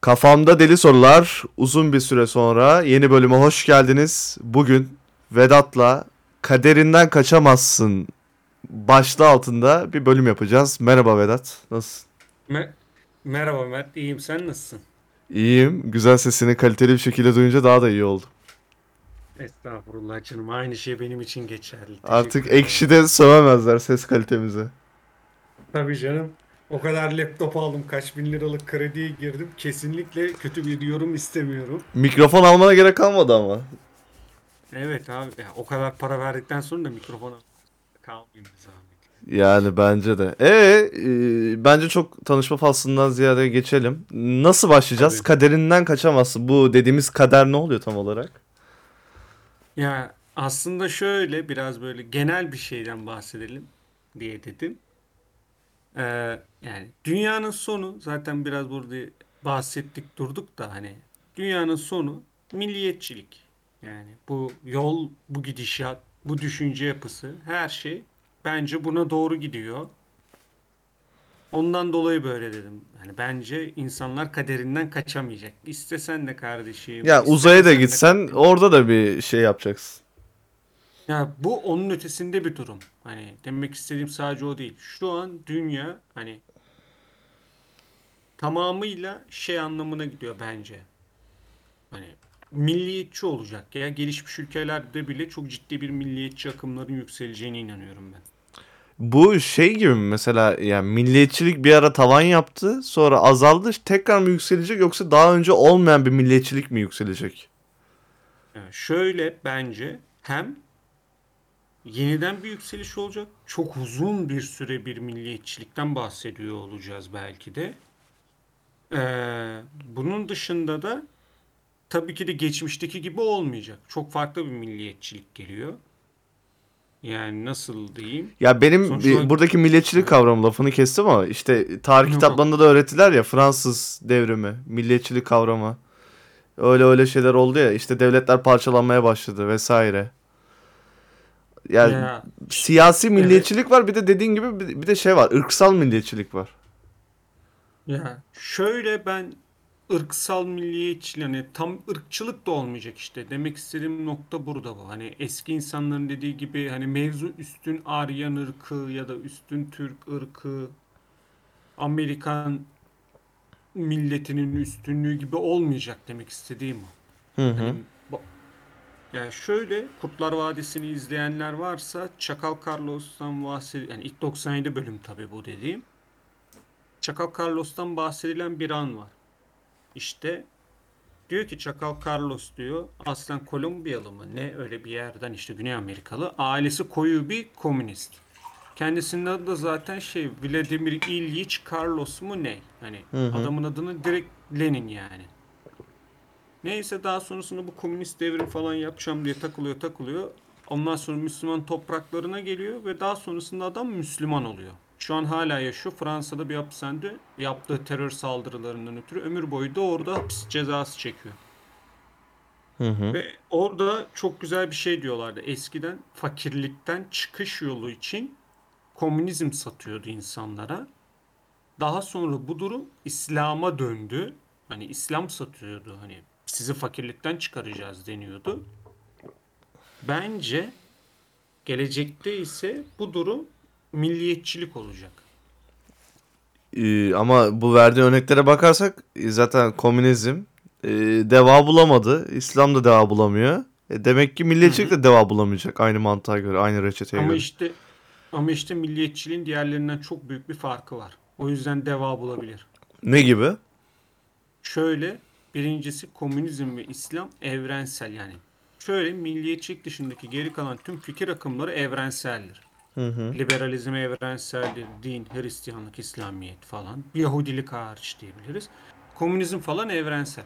Kafamda Deli Sorular uzun bir süre sonra yeni bölüme hoş geldiniz. Bugün Vedat'la Kaderinden Kaçamazsın başlığı altında bir bölüm yapacağız. Merhaba Vedat, nasılsın? Me- Merhaba Mert, iyiyim. Sen nasılsın? İyiyim. Güzel sesini kaliteli bir şekilde duyunca daha da iyi oldu. Estağfurullah canım. Aynı şey benim için geçerli. Teşekkür Artık ederim. ekşide sövemezler ses kalitemizi. Tabii canım. O kadar laptop aldım. Kaç bin liralık krediye girdim. Kesinlikle kötü bir yorum istemiyorum. Mikrofon almana gerek kalmadı ama. Evet abi. ya o kadar para verdikten sonra da mikrofona kalmayayım bir zahmet. Yani bence de. Ee, e, bence çok tanışma faslından ziyade geçelim. Nasıl başlayacağız? Tabii. Kaderinden kaçamazsın. Bu dediğimiz kader ne oluyor tam olarak? Ya aslında şöyle biraz böyle genel bir şeyden bahsedelim diye dedim. Ee, yani dünyanın sonu zaten biraz burada bahsettik durduk da hani dünyanın sonu milliyetçilik. Yani bu yol, bu gidişat, bu düşünce yapısı her şey bence buna doğru gidiyor. Ondan dolayı böyle dedim. Hani bence insanlar kaderinden kaçamayacak. İstesen de kardeşim, Ya uzaya da de gitsen orada da bir şey yapacaksın. Ya bu onun ötesinde bir durum. Hani demek istediğim sadece o değil. Şu an dünya hani tamamıyla şey anlamına gidiyor bence. Hani milliyetçi olacak ya gelişmiş ülkelerde bile çok ciddi bir milliyetçi akımların yükseleceğine inanıyorum ben. Bu şey gibi mi mesela yani milliyetçilik bir ara tavan yaptı sonra azaldı tekrar mı yükselecek yoksa daha önce olmayan bir milliyetçilik mi yükselecek? Yani şöyle bence hem yeniden bir yükseliş olacak. Çok uzun bir süre bir milliyetçilikten bahsediyor olacağız belki de. Ee, bunun dışında da tabii ki de geçmişteki gibi olmayacak. Çok farklı bir milliyetçilik geliyor. Yani nasıl diyeyim? Ya benim Sonuç bir- olarak- buradaki milliyetçilik kavramı lafını kestim ama işte tarih Yok, yok. kitaplarında da öğretiler ya Fransız devrimi, milliyetçilik kavramı. Öyle öyle şeyler oldu ya işte devletler parçalanmaya başladı vesaire. Yani Ya, siyasi milliyetçilik var bir de dediğin gibi bir de şey var ırksal milliyetçilik var. ya şöyle ben ırksal milliyetçilik hani tam ırkçılık da olmayacak işte. Demek istediğim nokta burada bu. Hani eski insanların dediği gibi hani mevzu üstün Aryan ırkı ya da üstün Türk ırkı Amerikan milletinin üstünlüğü gibi olmayacak demek istediğim o. Hı hı. Hani bu- yani şöyle Kurtlar Vadisi'ni izleyenler varsa Çakal Carlos'tan bahsediyor. Yani ilk 97 bölüm tabii bu dediğim. Çakal Carlos'tan bahsedilen bir an var. İşte diyor ki Çakal Carlos diyor aslen Kolombiyalı mı ne öyle bir yerden işte Güney Amerikalı. Ailesi koyu bir komünist. Kendisinin adı da zaten şey Vladimir İlyich Carlos mu ne? Hani Hı hı. adamın adını direkt Lenin yani. Neyse daha sonrasında bu komünist devrim falan yapacağım diye takılıyor takılıyor. Ondan sonra Müslüman topraklarına geliyor ve daha sonrasında adam Müslüman oluyor. Şu an hala yaşıyor. Fransa'da bir hapishanede yaptığı terör saldırılarından ötürü ömür boyu da orada hapis cezası çekiyor. Hı hı. Ve orada çok güzel bir şey diyorlardı. Eskiden fakirlikten çıkış yolu için komünizm satıyordu insanlara. Daha sonra bu durum İslam'a döndü. Hani İslam satıyordu. Hani sizi fakirlikten çıkaracağız deniyordu. Bence gelecekte ise bu durum milliyetçilik olacak. Ee, ama bu verdiği örneklere bakarsak e, zaten komünizm e, deva bulamadı. İslam da deva bulamıyor. E, demek ki milliyetçilik de deva bulamayacak aynı mantığa göre, aynı reçeteye Ama göre. işte ama işte milliyetçiliğin diğerlerinden çok büyük bir farkı var. O yüzden deva bulabilir. Ne gibi? Şöyle birincisi komünizm ve İslam evrensel yani. Şöyle milliyetçilik dışındaki geri kalan tüm fikir akımları evrenseldir. Hı hı. Liberalizm evrenseldir, din, Hristiyanlık, İslamiyet falan. Yahudilik hariç diyebiliriz. Komünizm falan evrensel.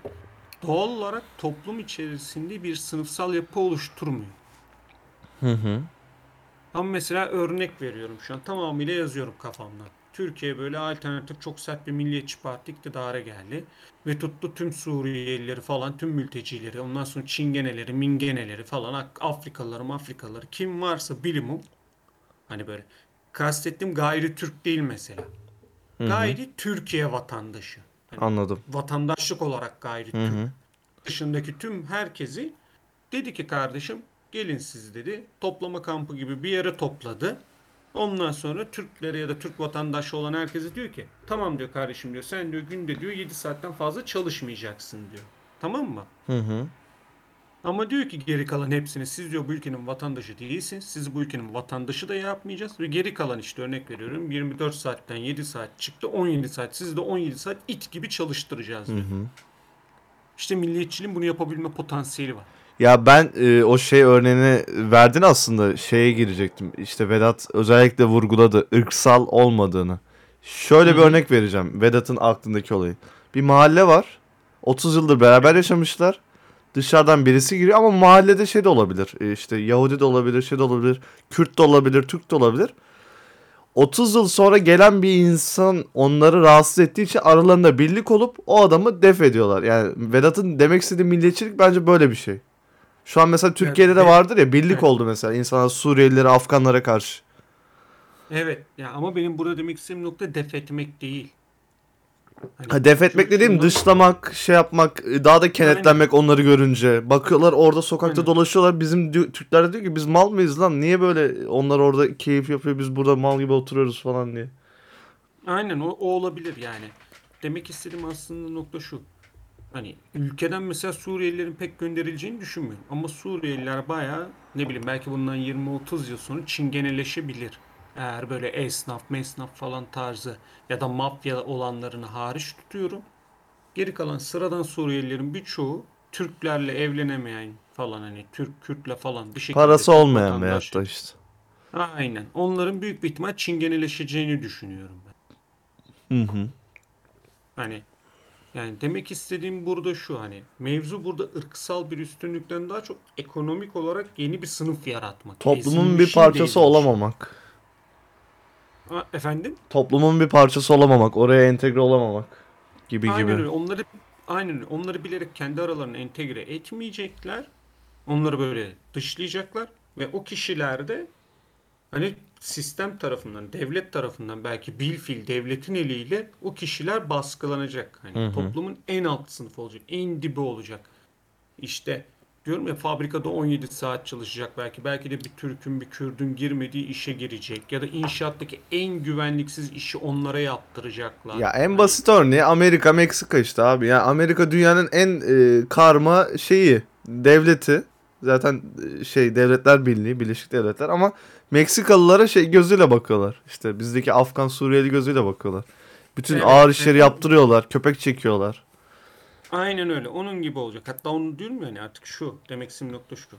Doğal olarak toplum içerisinde bir sınıfsal yapı oluşturmuyor. Hı hı. Ama mesela örnek veriyorum şu an tamamıyla yazıyorum kafamdan. Türkiye böyle alternatif çok sert bir milliyetçi parti iktidara geldi. Ve tuttu tüm Suriyelileri falan tüm mültecileri ondan sonra Çingeneleri, Mingeneleri falan Afrikalıları, Afrikalıları kim varsa bilimum hani böyle kastettiğim gayri Türk değil mesela. Hı hı. Gayri Türkiye vatandaşı. Anladım. vatandaşlık olarak gayri Hı Türk dışındaki tüm herkesi dedi ki kardeşim gelin siz dedi. Toplama kampı gibi bir yere topladı. Ondan sonra Türklere ya da Türk vatandaşı olan herkese diyor ki tamam diyor kardeşim diyor sen diyor günde diyor 7 saatten fazla çalışmayacaksın diyor. Tamam mı? Hı hı. Ama diyor ki geri kalan hepsini siz diyor bu ülkenin vatandaşı değilsiniz. Siz bu ülkenin vatandaşı da yapmayacağız. Ve geri kalan işte örnek veriyorum 24 saatten 7 saat çıktı 17 saat. Siz de 17 saat it gibi çalıştıracağız Hı diyor. hı. İşte milliyetçiliğin bunu yapabilme potansiyeli var. Ya ben e, o şey örneğini verdin aslında şeye girecektim. İşte Vedat özellikle vurguladı ırksal olmadığını. Şöyle bir Hı hı. örnek vereceğim Vedat'ın aklındaki olayı. Bir mahalle var. 30 yıldır beraber yaşamışlar. Dışarıdan birisi giriyor ama mahallede şey de olabilir. E, işte Yahudi de olabilir, şey de olabilir, Kürt de olabilir, Türk de olabilir. 30 yıl sonra gelen bir insan onları rahatsız ettiği için aralarında birlik olup o adamı def ediyorlar. Yani Vedat'ın demek istediği milliyetçilik bence böyle bir şey. Şu an mesela Türkiye'de de vardır ya birlik Evet. oldu mesela insanlar Suriyelilere, Afganlara karşı. Evet ya ama benim burada demek istediğim nokta def etmek değil. Hani Ha, def etmek dediğim dışlamak, şey yapmak, daha da kenetlenmek onları görünce. Bakıyorlar orada sokakta Aynen. dolaşıyorlar. Bizim Türkler de diyor ki biz mal mıyız lan? Niye böyle onlar orada keyif yapıyor biz burada mal gibi oturuyoruz falan diye. Aynen o, o olabilir yani. Demek istediğim aslında nokta şu. Hani ülkeden mesela Suriyelilerin pek gönderileceğini düşünmüyorum. Ama Suriyeliler bayağı ne bileyim belki bundan 20-30 yıl sonra çingeneleşebilir. Eğer böyle esnaf, mesnaf falan tarzı ya da mafya olanlarını hariç tutuyorum. Geri kalan sıradan Suriyelilerin birçoğu Türklerle evlenemeyen falan hani Türk Kürtle falan bir şekilde Parası olmayan veyahut da işte. Aynen. Onların büyük bir ihtimal çingeneleşeceğini düşünüyorum ben. Hı hı. Hani yani demek istediğim burada şu hani mevzu burada ırksal bir üstünlükten daha çok ekonomik olarak yeni bir sınıf yaratmak. Toplumun bir Ezilmişin parçası değilmiş. olamamak. Ha, efendim? Toplumun bir parçası olamamak, oraya entegre olamamak gibi Aynen gibi. öyle. Onları aynen öyle. Onları bilerek kendi aralarına entegre etmeyecekler. Onları böyle dışlayacaklar ve o kişiler de hani sistem tarafından, devlet tarafından belki bilfil devletin eliyle o kişiler baskılanacak. Hani Hı hı. toplumun en alt sınıfı olacak, en dibi olacak. İşte diyorum ya fabrikada 17 saat çalışacak belki. Belki de bir Türk'ün, bir Kürd'ün girmediği işe girecek. Ya da inşaattaki en güvenliksiz işi onlara yaptıracaklar. Ya en Hani- basit örneği Amerika, Meksika işte abi. Ya Amerika dünyanın en e, karma şeyi, devleti. Zaten e, şey Devletler Birliği, Birleşik Devletler ama Meksikalılara şey gözüyle bakıyorlar. İşte bizdeki Afgan, Suriyeli gözüyle bakıyorlar. Bütün Evet, ağır işleri evet. yaptırıyorlar, köpek çekiyorlar. Aynen öyle. Onun gibi olacak. Hatta onu diyorum ya hani artık şu. Demek istediğim nokta şu.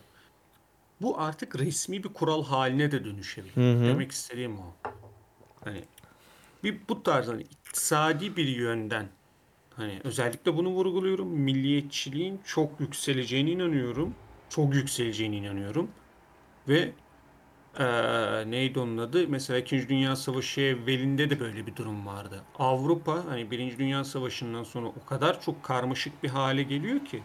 Bu artık resmi bir kural haline de dönüşebilir. Hı hı. Demek istediğim o. Hani bir bu tarz hani iktisadi bir yönden hani özellikle bunu vurguluyorum. Milliyetçiliğin çok yükseleceğine inanıyorum. Çok yükseleceğine inanıyorum. Ve eee, neydi onun adı? Mesela İkinci Dünya Savaşı evvelinde de böyle bir durum vardı. Avrupa hani Birinci Dünya Savaşı'ndan sonra o kadar çok karmaşık bir hale geliyor ki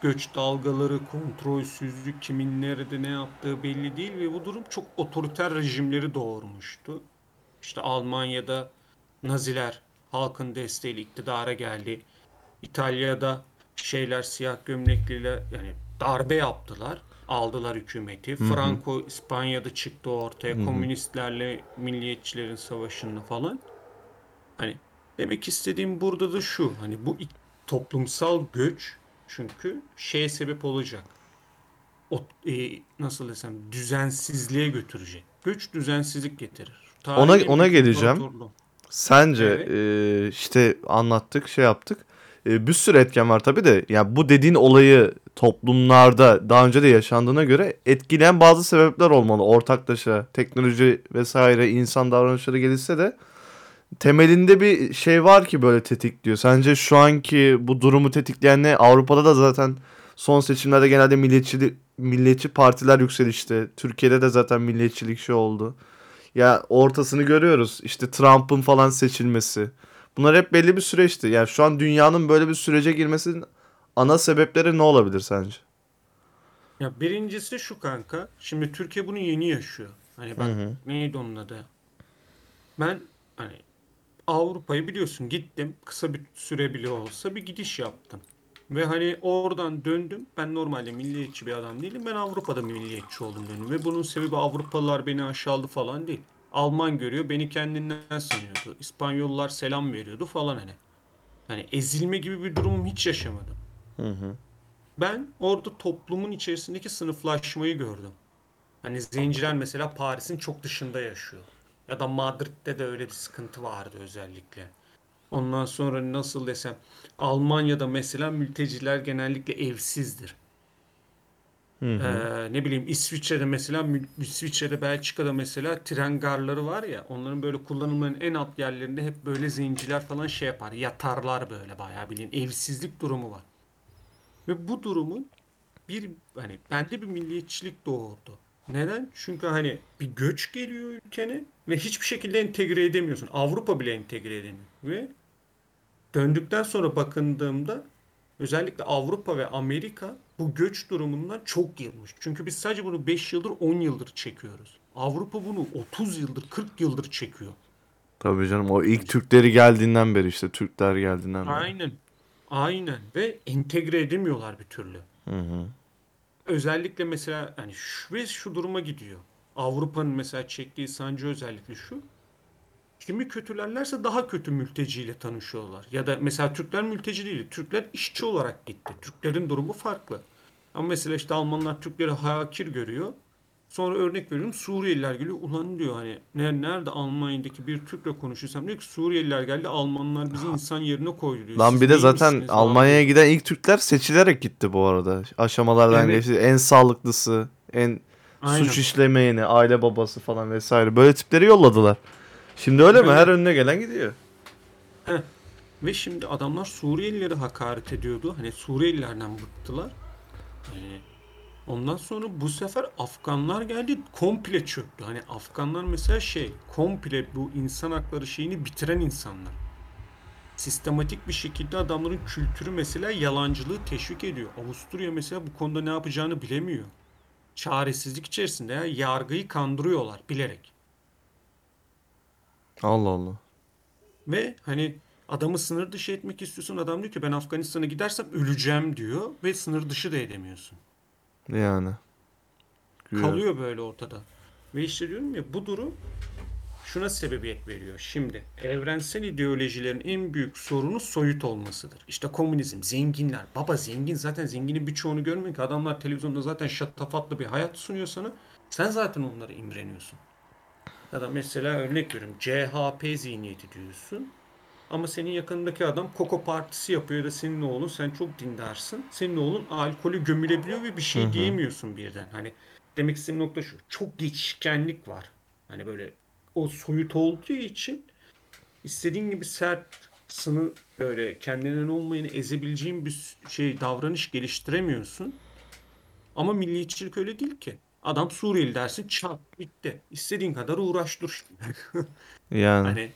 göç dalgaları, kontrolsüzlük, kimin nerede ne yaptığı belli değil ve bu durum çok otoriter rejimleri doğurmuştu. İşte Almanya'da Naziler halkın desteğiyle iktidara geldi. İtalya'da şeyler siyah gömlekliler yani darbe yaptılar. Aldılar hükümeti. Franco İspanya'da çıktı ortaya. Komünistlerle milliyetçilerin savaşını falan. Hani demek istediğim burada da şu. Hani bu toplumsal göç çünkü şeye sebep olacak. O, e, nasıl desem düzensizliğe götürecek. Göç düzensizlik getirir. Tarihin Ona- ona geleceğim. Sence Evet. e, işte anlattık, şey yaptık. E, bir sürü etken var tabii de. Ya bu dediğin olayı toplumlarda daha önce de yaşandığına göre etkileyen bazı sebepler olmalı. Ortaklaşa, teknoloji vesaire insan davranışları gelişse de temelinde bir şey var ki böyle tetikliyor. Sence şu anki bu durumu tetikleyen ne? Avrupa'da da zaten son seçimlerde genelde milliyetçi milliyetçi partiler yükselişti. Türkiye'de de zaten milliyetçilik şey oldu. Ya ortasını görüyoruz. İşte Trump'ın falan seçilmesi. Bunlar hep belli bir süreçti. Yani şu an dünyanın böyle bir sürece girmesinin ana sebepleri ne olabilir sence? Ya birincisi şu kanka. Şimdi Türkiye bunu yeni yaşıyor. Hani bak Hı hı. neydi onun adı? Ben hani Avrupa'yı biliyorsun gittim. Kısa bir süre bile olsa bir gidiş yaptım. Ve hani oradan döndüm. Ben normalde milliyetçi bir adam değilim. Ben Avrupa'da milliyetçi oldum döndüm. Ve bunun sebebi Avrupalılar beni aşağıladı falan değil. Alman görüyor beni kendinden sanıyordu. İspanyollar selam veriyordu falan hani. Hani ezilme gibi bir durumum hiç yaşamadım. Hı hı. Ben orada toplumun içerisindeki sınıflaşmayı gördüm. Hani zenciler mesela Paris'in çok dışında yaşıyor. Ya da Madrid'de de öyle bir sıkıntı vardı özellikle. Ondan sonra nasıl desem Almanya'da mesela mülteciler genellikle evsizdir. Hı hı. Ee, ne bileyim İsviçre'de mesela İsviçre'de Belçika'da mesela tren garları var ya onların böyle kullanımların en alt yerlerinde hep böyle zenciler falan şey yapar yatarlar böyle bayağı bildiğin evsizlik durumu var. Ve bu durumun bir hani bende bir milliyetçilik doğurdu. Neden? Çünkü hani bir göç geliyor ülkene ve hiçbir şekilde entegre edemiyorsun. Avrupa bile entegre edemiyor. Ve döndükten sonra bakındığımda özellikle Avrupa ve Amerika bu göç durumundan çok yılmış. Çünkü biz sadece bunu 5 yıldır 10 yıldır çekiyoruz. Avrupa bunu 30 yıldır 40 yıldır çekiyor. Tabii canım o ilk Türkleri geldiğinden beri işte Türkler geldiğinden beri. Aynen. Aynen ve entegre edemiyorlar bir türlü. Hı hı. Özellikle mesela hani şu ve şu duruma gidiyor. Avrupa'nın mesela çektiği sancı özellikle şu. Kimi kötülerlerse daha kötü mülteciyle tanışıyorlar. Ya da mesela Türkler mülteci değil. Türkler işçi olarak gitti. Türklerin durumu farklı. Ama mesela işte Almanlar Türkleri hakir görüyor. Sonra örnek veriyorum Suriyeliler geliyor. Ulan diyor hani "Ne- nerede Almanya'daki bir Türk'le konuşursam diyor ki Suriyeliler geldi Almanlar bizi insan yerine koydu diyor. Lan Siz bir de zaten neymişsiniz abi?" Almanya'ya giden ilk Türkler seçilerek gitti bu arada. Aşamalardan Evet. geçti. En sağlıklısı, en Aynen. suç işlemeyeni, aile babası falan vesaire. Böyle tipleri yolladılar. Şimdi öyle mi? Her önüne gelen gidiyor. Ve şimdi adamlar Suriyelilere hakaret ediyordu. Hani Suriyelilerden bıktılar. Hani ondan sonra bu sefer Afganlar geldi komple çöktü. Hani Afganlar mesela şey komple bu insan hakları şeyini bitiren insanlar. Sistematik bir şekilde adamların kültürü mesela yalancılığı teşvik ediyor. Avusturya mesela bu konuda ne yapacağını bilemiyor. Çaresizlik içerisinde ya yargıyı kandırıyorlar bilerek. Allah Allah. Ve hani adamı sınır dışı etmek istiyorsun. Adam diyor ki ben Afganistan'a gidersem öleceğim diyor ve sınır dışı da edemiyorsun. Yani. Güya. Kalıyor böyle ortada. Ve işte diyorum ya bu durum şuna sebebiyet veriyor. Şimdi evrensel ideolojilerin en büyük sorunu soyut olmasıdır. İşte komünizm, zenginler. Baba zengin zaten zenginin birçoğunu görmüyor ki. Adamlar televizyonda zaten şatafatlı bir hayat sunuyor sana. Sen zaten onlara imreniyorsun. Ya da mesela örnek veriyorum CHP zihniyeti diyorsun. Ama senin yakınındaki adam Koko Partisi yapıyor ya da senin oğlun sen çok dindarsın. Senin oğlun alkolü gömülebiliyor ve bir şey Hı hı. diyemiyorsun birden. Hani demek istediğim nokta şu. Çok geçişkenlik var. Hani böyle o soyut olduğu için istediğin gibi sert sınır böyle kendinden olmayanı ezebileceğin bir şey davranış geliştiremiyorsun. Ama milliyetçilik öyle değil ki. Adam Suriyeli dersin çat bitti. İstediğin kadar uğraş dur. Yani. Hani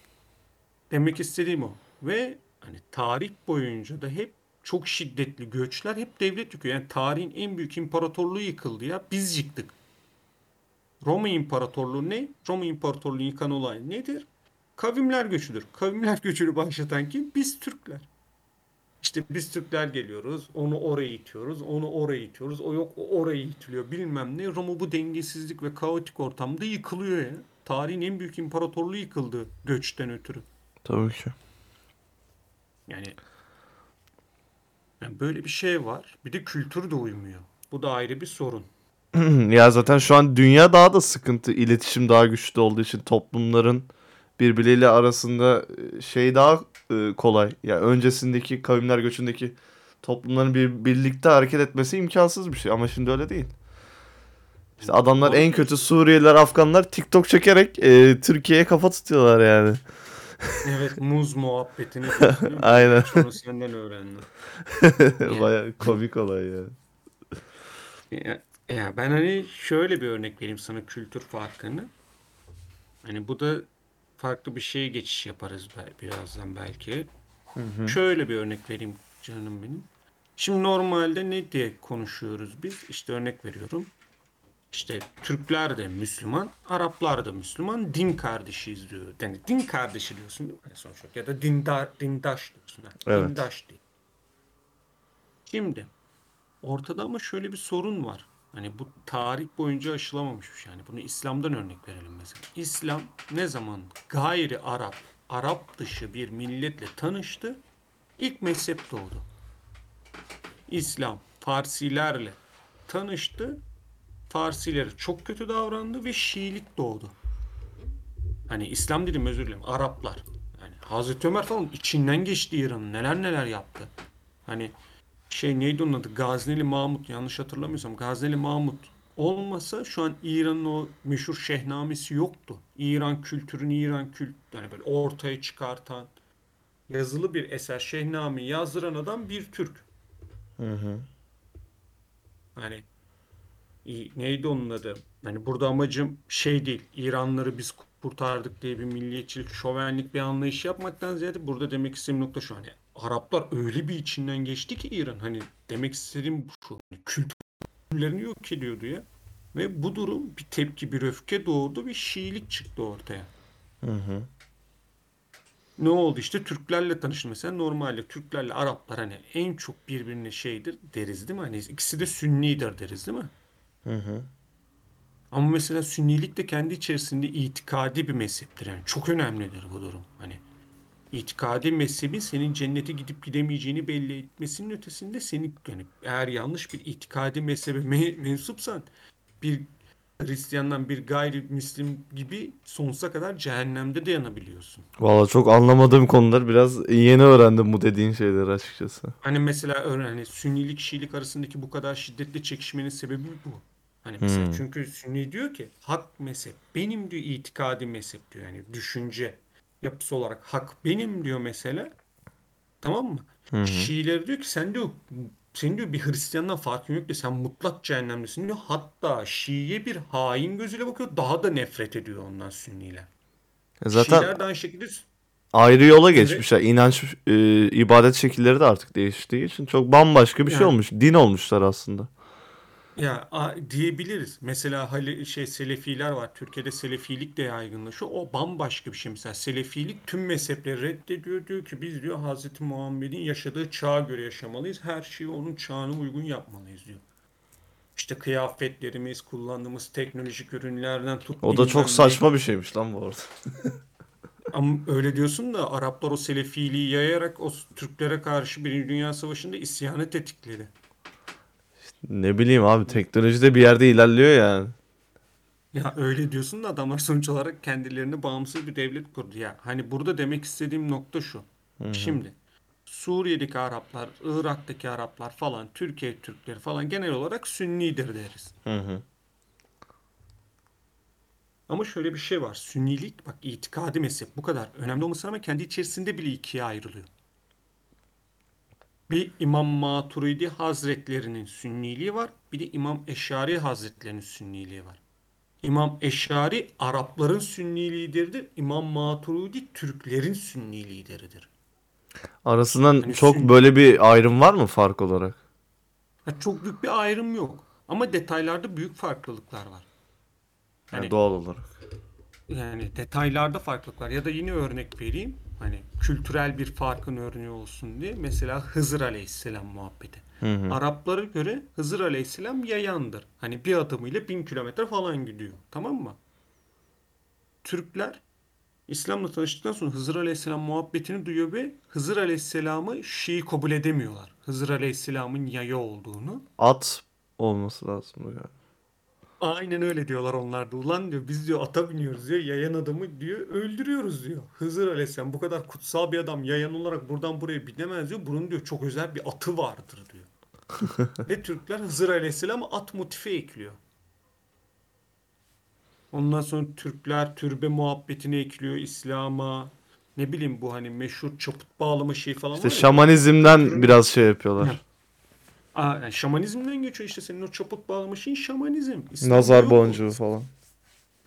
demek istediğim o. Ve hani tarih boyunca da hep çok şiddetli göçler hep devlet yıkıyor. Yani tarihin en büyük imparatorluğu yıkıldı ya. Biz yıktık. Roma İmparatorluğu ne? Roma İmparatorluğu yıkan olay nedir? Kavimler göçüdür. Kavimler göçünü başlatan kim? Biz Türkler. İşte biz Türkler geliyoruz, onu oraya itiyoruz, onu oraya itiyoruz, o yok o oraya itiliyor bilmem ne. Roma bu dengesizlik ve kaotik ortamda yıkılıyor ya. Tarihin en büyük imparatorluğu yıkıldı göçten ötürü. Tabii ki. Yani, yani böyle bir şey var. Bir de kültür de uymuyor. Bu da ayrı bir sorun. ya zaten şu an dünya daha da sıkıntı. İletişim daha güçlü olduğu için toplumların birbirleriyle arasında e, şey daha e, kolay. Ya öncesindeki kavimler göçündeki toplumların bir birlikte hareket etmesi imkansız bir şey ama şimdi öyle değil. İşte adamlar en kötü Suriyeliler, Afganlar TikTok çekerek e, Türkiye'ye kafa tutuyorlar yani. Evet muz muhabbetini. Aynen. Onu senden öğrendim. Baya komik olay ya. Ya, ya ben hani şöyle bir örnek vereyim sana kültür farkını. Hani bu da farklı bir şeye geçiş yaparız birazdan belki. Şöyle bir örnek vereyim canım benim. Şimdi normalde ne diye konuşuyoruz biz? İşte örnek veriyorum. işte Türkler de Müslüman, Araplar da Müslüman, din kardeşiyiz diyor. Yani din kardeşi diyorsun değil mi? Yani sonuç olarak. Ya da dindar, dindaş diyorsun. ha. Evet. Dindaş değil. Şimdi ortada ama şöyle bir sorun var. Hani bu tarih boyunca aşılamamış. Yani bunu İslam'dan örnek verelim mesela. İslam ne zaman gayri Arap, Arap dışı bir milletle tanıştı? İlk mezhep doğdu. İslam Farsilerle tanıştı. Farsilere çok kötü davrandı ve Şiilik doğdu. Hani İslam dedim özür dilerim. Araplar. Yani Hazreti Ömer falan içinden geçti İran'ın. Neler neler yaptı. Hani şey neydi onun adı? Gazneli Mahmut yanlış hatırlamıyorsam. Gazneli Mahmut olmasa şu an İran'ın o meşhur şehnamesi yoktu. İran kültürünü İran kült yani böyle ortaya çıkartan yazılı bir eser Şehname yazdıran adam bir Türk. Hı hı. Hani i- neydi onun adı? Hani burada amacım şey değil. İranlıları biz kurtardık diye bir milliyetçilik, şovenlik bir anlayış yapmaktan ziyade burada demek istediğim nokta şu hani Araplar öyle bir içinden geçti ki İran. Hani demek istediğim şu. Hani kültürlerini yok ediyordu ya. Ve bu durum bir tepki, bir öfke doğurdu bir Şiilik çıktı ortaya. Hı hı. Ne oldu işte Türklerle tanıştı mesela normalde Türklerle Araplar hani en çok birbirine şeydir deriz değil mi? Hani ikisi de Sünnidir deriz değil mi? Hı hı. Ama mesela Sünnilik de kendi içerisinde itikadi bir mezheptir. Yani çok önemlidir bu durum. Hani itikadi mezhebin senin cennete gidip gidemeyeceğini belli etmesinin ötesinde seni yani eğer yanlış bir itikadi mezhebe me- mensupsan bir Hristiyandan bir gayrimüslim gibi sonsuza kadar cehennemde de yanabiliyorsun. Valla çok anlamadığım konular biraz yeni öğrendim bu dediğin şeyleri açıkçası. Hani mesela örneğin hani Sünnilik Şiilik arasındaki bu kadar şiddetli çekişmenin sebebi bu. Hani mesela Hmm. çünkü Sünni diyor ki hak mezhep benim diyor itikadi mezhep diyor yani düşünce yapısı olarak hak benim diyor mesela. Tamam mı? Hı hı. Şiiler diyor ki sen diyor senin diyor bir Hristiyandan farkın yok diyor. Sen mutlak cehennemdesin diyor. Hatta Şii'ye bir hain gözüyle bakıyor. Daha da nefret ediyor ondan Sünniler. E Zaten Şiiler de aynı şekilde ayrı yola geçmişler. İnanç, e, ibadet şekilleri de artık değiştiği için çok bambaşka bir şey Yani. olmuş. Din olmuşlar aslında. Ya a- diyebiliriz. Mesela hali, şey Selefiler var. Türkiye'de Selefilik de yaygınlaşıyor. O bambaşka bir şey. Mesela Selefilik tüm mezhepleri reddediyor. Diyor ki biz diyor Hazreti Muhammed'in yaşadığı çağa göre yaşamalıyız. Her şeyi onun çağına uygun yapmalıyız diyor. İşte kıyafetlerimiz, kullandığımız teknolojik ürünlerden tut O da bilmem çok ne. saçma bir şeymiş lan bu arada. Ama öyle diyorsun da Araplar o Selefiliği yayarak o Türklere karşı Birinci Dünya Savaşı'nda isyanı tetikledi. Ne bileyim abi teknolojide bir yerde ilerliyor yani. Ya öyle diyorsun da adamlar sonuç olarak kendilerine bağımsız bir devlet kurdu. Ya hani burada demek istediğim nokta şu. Şimdi Suriye'deki Araplar, Irak'taki Araplar falan, Türkiye Türkleri falan genel olarak Sünnidir deriz. Hı hı. Ama şöyle bir şey var. Sünnilik bak itikadi mezhep bu kadar önemli olmasına rağmen kendi içerisinde bile ikiye ayrılıyor. Bir İmam Maturidi Hazretlerinin Sünniliği var. Bir de İmam Eşari Hazretlerinin Sünniliği var. İmam Eşari Arapların Sünni lideridir. İmam Maturidi Türklerin Sünni lideridir. Arasından Hani çok sün- böyle bir ayrım var mı fark olarak? Ha, çok büyük bir ayrım yok. Ama detaylarda büyük farklılıklar var. Yani Hani doğal olarak. Yani detaylarda farklılık var. Ya da yine örnek vereyim. Hani kültürel bir farkın örneği olsun diye. Mesela Hızır Aleyhisselam muhabbeti. Hı hı. Araplara göre Hızır Aleyhisselam yayandır. Hani bir adımıyla bin kilometre falan gidiyor. Tamam mı? Türkler İslam'la tanıştıktan sonra Hızır Aleyhisselam muhabbetini duyuyor ve Hızır Aleyhisselam'ı Şii kabul edemiyorlar. Hızır Aleyhisselam'ın yaya olduğunu. At olması lazım yani. Aynen öyle diyorlar onlar da. Ulan diyor biz diyor ata biniyoruz diyor. Yayan adamı diyor öldürüyoruz diyor. Hızır Aleyhisselam bu kadar kutsal bir adam yayan olarak buradan buraya binemez diyor. Bunun diyor çok özel bir atı vardır diyor. Ve Türkler Hızır Aleyhisselam'a at motifi ekliyor. Ondan sonra Türkler türbe muhabbetini ekliyor İslam'a. Ne bileyim bu hani meşhur çaput bağlama şey falan İşte var ya. şamanizmden biraz şey yapıyorlar. Aa, yani şamanizmden geçiyor işte senin o çaput bağlama şeyin şamanizm. İslam'da Nazar boncuğu falan.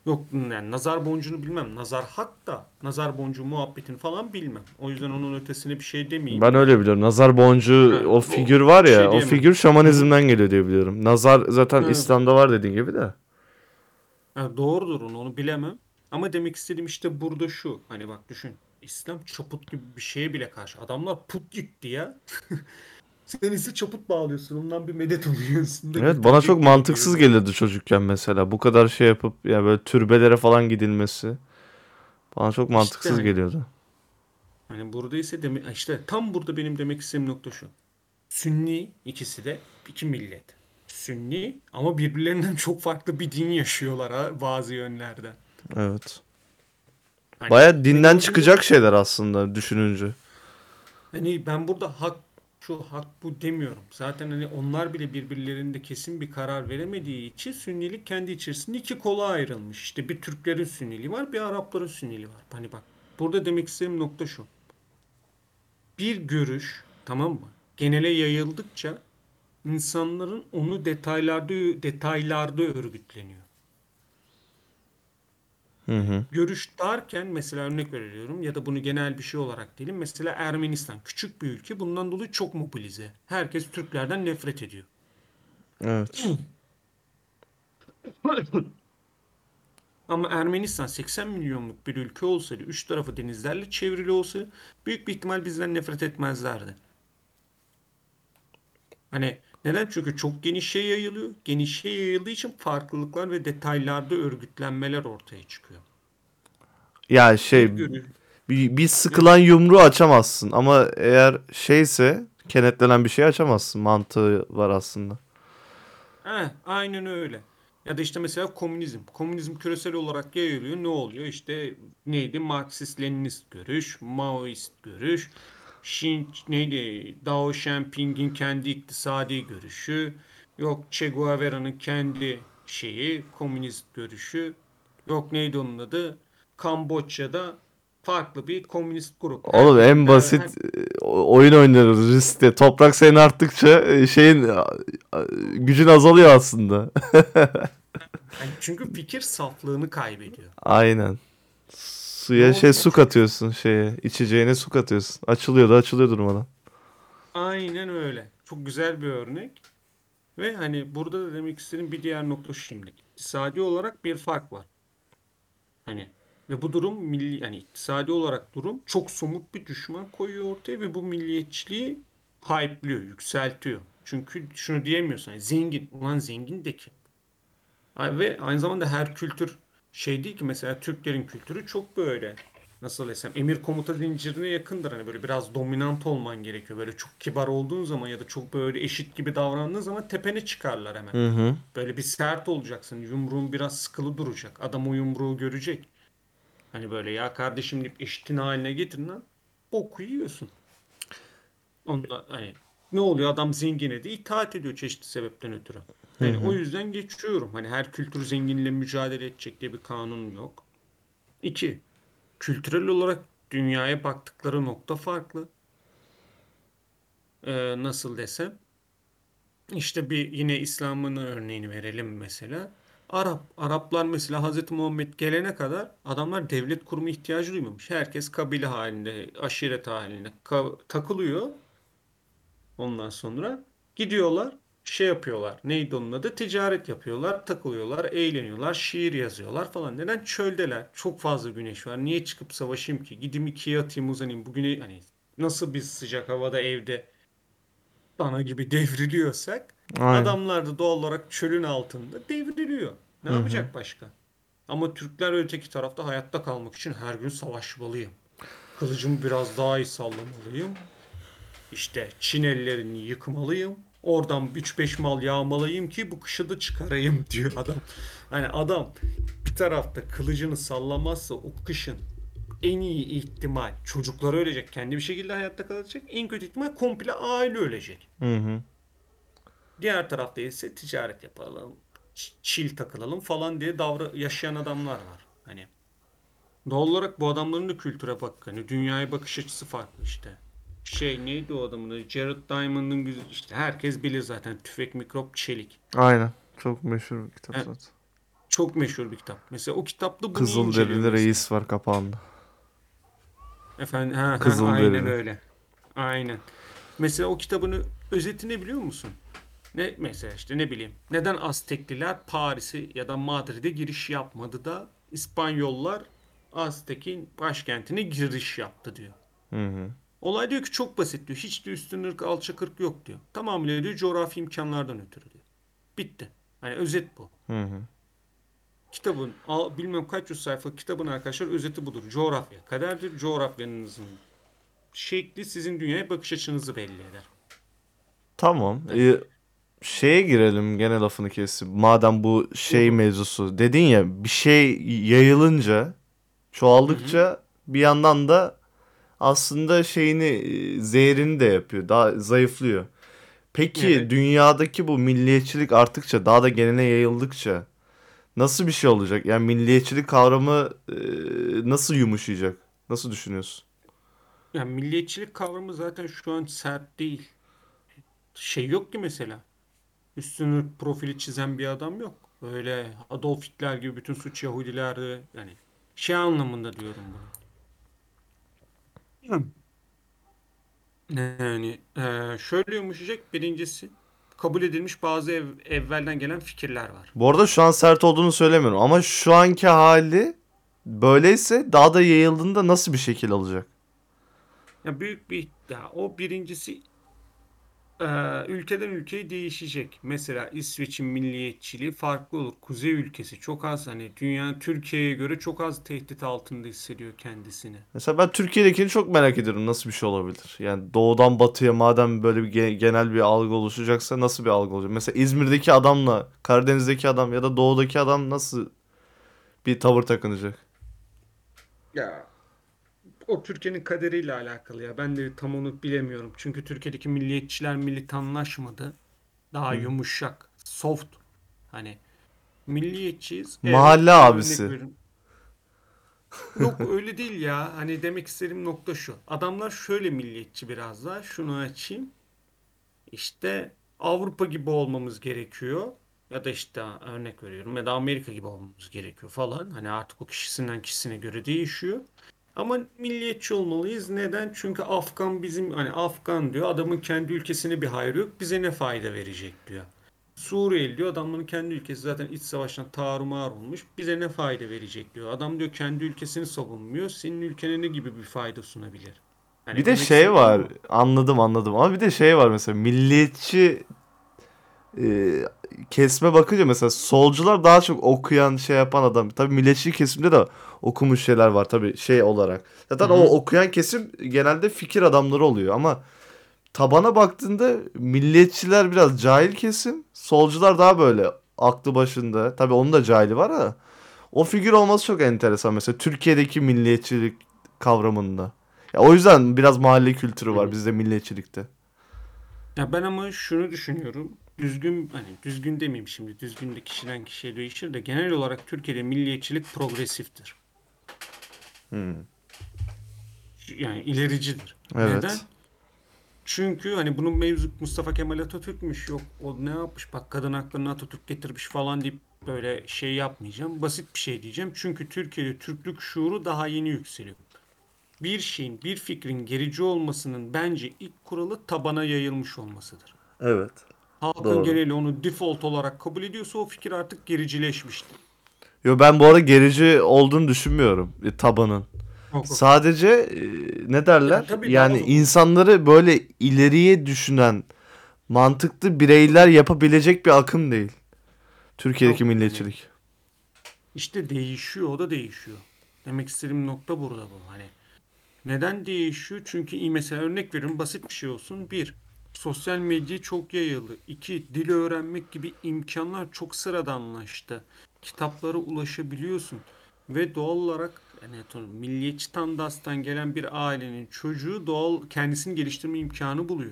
Yok yani nazar boncuğunu bilmem. Nazar hak da nazar boncuğu muhabbetini falan bilmem. O yüzden onun ötesine bir şey demeyeyim. Ben öyle biliyorum. Nazar boncuğu Ha, o figür var ya şey o diyemem. figür şamanizmden geliyor diye biliyorum. Nazar zaten Evet. İslam'da var dediğin gibi de. Ha, doğrudur onu, onu bilemem. Ama demek istediğim işte burada şu. Hani bak düşün. İslam çaput gibi bir şeye bile karşı. Adamlar put gitti ya. Sen ise çaput bağlıyorsun. Ondan bir medet umuyorsun. da Evet bana çok mantıksız geliyor. gelirdi çocukken mesela. Bu kadar şey yapıp ya böyle türbelere falan gidilmesi. Bana çok mantıksız hani. geliyordu. Hani burada ise deme işte tam burada benim demek istediğim nokta şu. Sünni ikisi de iki millet. Sünni ama birbirlerinden çok farklı bir din yaşıyorlar ha bazı yönlerden. Evet. Hani Baya dinden çıkacak şeyler aslında düşününce. Hani ben burada hak şu hak bu demiyorum. Zaten hani onlar bile birbirlerinde kesin bir karar veremediği için Sünnilik kendi içerisinde iki kola ayrılmış. İşte bir Türklerin Sünniliği var, bir Arapların Sünniliği var. Hani bak burada demek istediğim nokta şu. Bir görüş tamam mı? Genele yayıldıkça insanların onu detaylarda detaylarda örgütleniyor. Hı hı. Görüş derken mesela örnek veriyorum ya da bunu genel bir şey olarak diyelim. Mesela Ermenistan küçük bir ülke bundan dolayı çok mobilize. Herkes Türklerden nefret ediyor. Evet. Ama Ermenistan 80 milyonluk bir ülke olsaydı, üç tarafı denizlerle çevrili olsa büyük bir ihtimal bizden nefret etmezlerdi. Hani neden? Çünkü çok genişe yayılıyor. Genişe yayıldığı için farklılıklar ve detaylarda örgütlenmeler ortaya çıkıyor. Ya şey bir, bir sıkılan yumruğu açamazsın ama eğer şeyse kenetlenen bir şey açamazsın. Mantığı var aslında. He, aynen öyle. Ya da işte mesela komünizm. Komünizm küresel olarak yayılıyor. Ne oluyor? İşte neydi? Marksist-Leninist görüş, Maoist görüş, Xin, neydi? Dao Xiaoping'in kendi iktisadi görüşü, yok Che Guevara'nın kendi şeyi, komünist görüşü, yok neydi onun adı? Kamboçya'da farklı bir komünist grup. Oğlum Her- en her- basit e, o- oyun oynuyoruz riskte. Toprak senin arttıkça e, şeyin e, e, gücün azalıyor aslında. Yani çünkü fikir saflığını kaybediyor. Aynen. Suya şey su katıyorsun şeye. içeceğine su katıyorsun. Açılıyor da açılıyor durmadan. Aynen öyle. Çok güzel bir örnek. Ve hani burada da demek istediğim bir diğer nokta şimdi. İktisadi olarak bir fark var. Hani ve bu durum milli yani iktisadi olarak durum çok somut bir düşman koyuyor ortaya ve bu milliyetçiliği hype'liyor, yükseltiyor. Çünkü şunu diyemiyorsun. hani zengin. Ulan zengin de? Ay- Ve aynı zamanda her kültür şey değil ki mesela Türklerin kültürü çok böyle nasıl desem emir komuta zincirine yakındır. Hani böyle biraz dominant olman gerekiyor. Böyle çok kibar olduğun zaman ya da çok böyle eşit gibi davrandığın zaman tepene çıkarlar hemen. Hı hı. Böyle bir sert olacaksın. Yumruğun biraz sıkılı duracak. Adam o yumruğu görecek. Hani böyle ya kardeşim deyip eşitin haline getirin lan. Boku yiyorsun. Onda hani ne oluyor adam zengine de itaat ediyor çeşitli sebepten ötürü. Yani o yüzden geçiyorum. Hani her kültür zenginle mücadele edecek diye bir kanun yok. İki, kültürel olarak dünyaya baktıkları nokta farklı. Ee, nasıl desem? İşte bir yine İslam'ın örneğini verelim mesela. Arap, Araplar mesela Hazreti Muhammed gelene kadar adamlar devlet kurma ihtiyacı duymamış. Herkes kabile halinde, aşiret halinde takılıyor. Ondan sonra gidiyorlar, şey yapıyorlar. Neydi onun adı? Ticaret yapıyorlar, takılıyorlar, eğleniyorlar, şiir yazıyorlar falan. Neden? Çöldeler. Çok fazla güneş var. Niye çıkıp savaşayım ki? Gideyim ikiye atayım uzanayım. Bugüne hani nasıl biz sıcak havada evde dana gibi devriliyorsak Aynen. adamlar da doğal olarak çölün altında devriliyor. Ne yapacak başka? Ama Türkler öteki tarafta hayatta kalmak için her gün savaşmalıyım. Kılıcımı biraz daha iyi sallamalıyım. İşte Çin ellerini yıkmalıyım. Oradan 3-5 mal yağmalayayım ki bu kışı da çıkarayım diyor adam. Hani adam bir tarafta kılıcını sallamazsa o kışın en iyi ihtimal çocukları ölecek. Kendi bir şekilde hayatta kalacak. En kötü ihtimal komple aile ölecek. Hı hı. Diğer tarafta ise ticaret yapalım, çil takılalım falan diye davra yaşayan adamlar var. Hani doğal olarak bu adamların da kültüre bak. Hani dünyaya bakış açısı farklı işte. Şey neydi o adamın adı? Jared Diamond'ın güzel işte herkes bilir zaten tüfek mikrop çelik. Aynen. Çok meşhur bir kitap Evet. zaten. Çok meşhur bir kitap. Mesela o kitapta bunu Kızılderili inceliyor mesela. reis var kapağında. Efendim ha, ha, Kızılderili. aynen öyle. Aynen. Mesela o kitabını özeti ne biliyor musun? Ne mesela işte ne bileyim. Neden Aztekliler Paris'i ya da Madrid'e giriş yapmadı da İspanyollar Aztek'in başkentine giriş yaptı diyor. Hı hı. Olay diyor ki çok basit diyor. Hiç de üstün ırk alçak ırk yok diyor. Tamamıyla diyor coğrafi imkanlardan ötürü diyor. Bitti. Hani özet bu. Hı hı. Kitabın bilmem kaç yüz sayfa kitabın arkadaşlar özeti budur. Coğrafya. Kaderdir coğrafyanızın şekli sizin dünyaya bakış açınızı belli eder. Tamam. Ee, şeye girelim gene lafını kesip. Madem bu şey mevzusu. Dedin ya bir şey yayılınca, çoğaldıkça bir yandan da aslında şeyini, e, zehrini de yapıyor. Daha zayıflıyor. Peki Evet. dünyadaki bu milliyetçilik arttıkça, daha da genele yayıldıkça nasıl bir şey olacak? Yani milliyetçilik kavramı e, nasıl yumuşayacak? Nasıl düşünüyorsun? Yani milliyetçilik kavramı zaten şu an sert değil. Şey yok ki mesela. Üstün ırk profili çizen bir adam yok. Öyle Adolf Hitler gibi bütün suç Yahudilerde yani şey anlamında diyorum bunu. Yani eee, şöyle yumuşayacak birincisi kabul edilmiş bazı ev, evvelden gelen fikirler var. Bu arada şu an sert olduğunu söylemiyorum ama şu anki hali böyleyse daha da yayıldığında nasıl bir şekil alacak? Ya büyük bir ya o birincisi ülkeden ülkeye değişecek. Mesela İsveç'in milliyetçiliği farklı olur. Kuzey ülkesi çok az hani dünya Türkiye'ye göre çok az tehdit altında hissediyor kendisini. Mesela ben Türkiye'dekini çok merak ediyorum nasıl bir şey olabilir? Yani doğudan batıya madem böyle bir ge- genel bir algı oluşacaksa nasıl bir algı olacak? Mesela İzmir'deki adamla Karadeniz'deki adam ya da doğudaki adam nasıl bir tavır takınacak? Ya o Türkiye'nin kaderiyle alakalı ya. Ben de tam onu bilemiyorum. Çünkü Türkiye'deki milliyetçiler militanlaşmadı. Daha yumuşak, soft. Hani milliyetçiyiz. Evet, Mahalle örnek abisi. Yok öyle değil ya. Hani demek istediğim nokta şu. Adamlar şöyle milliyetçi biraz daha. Şunu açayım. İşte Avrupa gibi olmamız gerekiyor. Ya da işte örnek veriyorum ya da Amerika gibi olmamız gerekiyor falan. Hani artık o kişisinden kişisine göre değişiyor. Ama milliyetçi olmalıyız. Neden? Çünkü Afgan bizim hani Afgan diyor. Adamın kendi ülkesine bir hayrı yok. Bize ne fayda verecek diyor. Suriyeli diyor. Adamların kendi ülkesi zaten iç savaştan tarumar olmuş. Bize ne fayda verecek diyor. Adam diyor kendi ülkesini savunmuyor. Senin ülkene ne gibi bir fayda sunabilir? Hani Bir de şey var. Anladım anladım. Ama bir de şey var mesela milliyetçi e, kesme bakınca mesela solcular daha çok okuyan şey yapan adam. Tabii milliyetçi kesimde de okumuş şeyler var tabii şey olarak. Zaten Hı o okuyan kesim genelde fikir adamları oluyor ama tabana baktığında milliyetçiler biraz cahil kesim. Solcular daha böyle aklı başında. Tabii onun da cahili var ama o figür olması çok enteresan mesela Türkiye'deki milliyetçilik kavramında. Ya o yüzden biraz mahalle kültürü var Hı. bizde milliyetçilikte. Ya ben ama şunu düşünüyorum. Düzgün hani düzgün demeyeyim şimdi. Düzgün de kişiden kişiye değişir de genel olarak Türkiye'de milliyetçilik progresiftir. Hmm. Yani ilericidir. Evet. Neden? Çünkü hani bunun mevzu Mustafa Kemal Atatürk'müş yok o ne yapmış bak kadın haklarını Atatürk getirmiş falan deyip böyle şey yapmayacağım. Basit bir şey diyeceğim. Çünkü Türkiye'de Türklük şuuru daha yeni yükseliyor. Bir şeyin, bir fikrin gerici olmasının bence ilk kuralı tabana yayılmış olmasıdır. Evet. Halkın Doğru. geneli onu default olarak kabul ediyorsa o fikir artık gericileşmiştir. Yo ben bu arada gerici olduğunu düşünmüyorum e, tabanın. Yok, yok. Sadece e, ne derler? Ya tabii yani daha- insanları böyle ileriye düşünen mantıklı bireyler yapabilecek bir akım değil. Türkiye'deki Yok, milliyetçilik. İşte değişiyor, o da değişiyor. Demek istediğim nokta burada bu. Hani neden değişiyor? Çünkü iyi mesela örnek veriyorum basit bir şey olsun. Bir, sosyal medya çok yayıldı. İki, dil öğrenmek gibi imkanlar çok sıradanlaştı. Kitaplara ulaşabiliyorsun. Ve doğal olarak yani milliyetçi tandastan gelen bir ailenin çocuğu doğal kendisini geliştirme imkanı buluyor.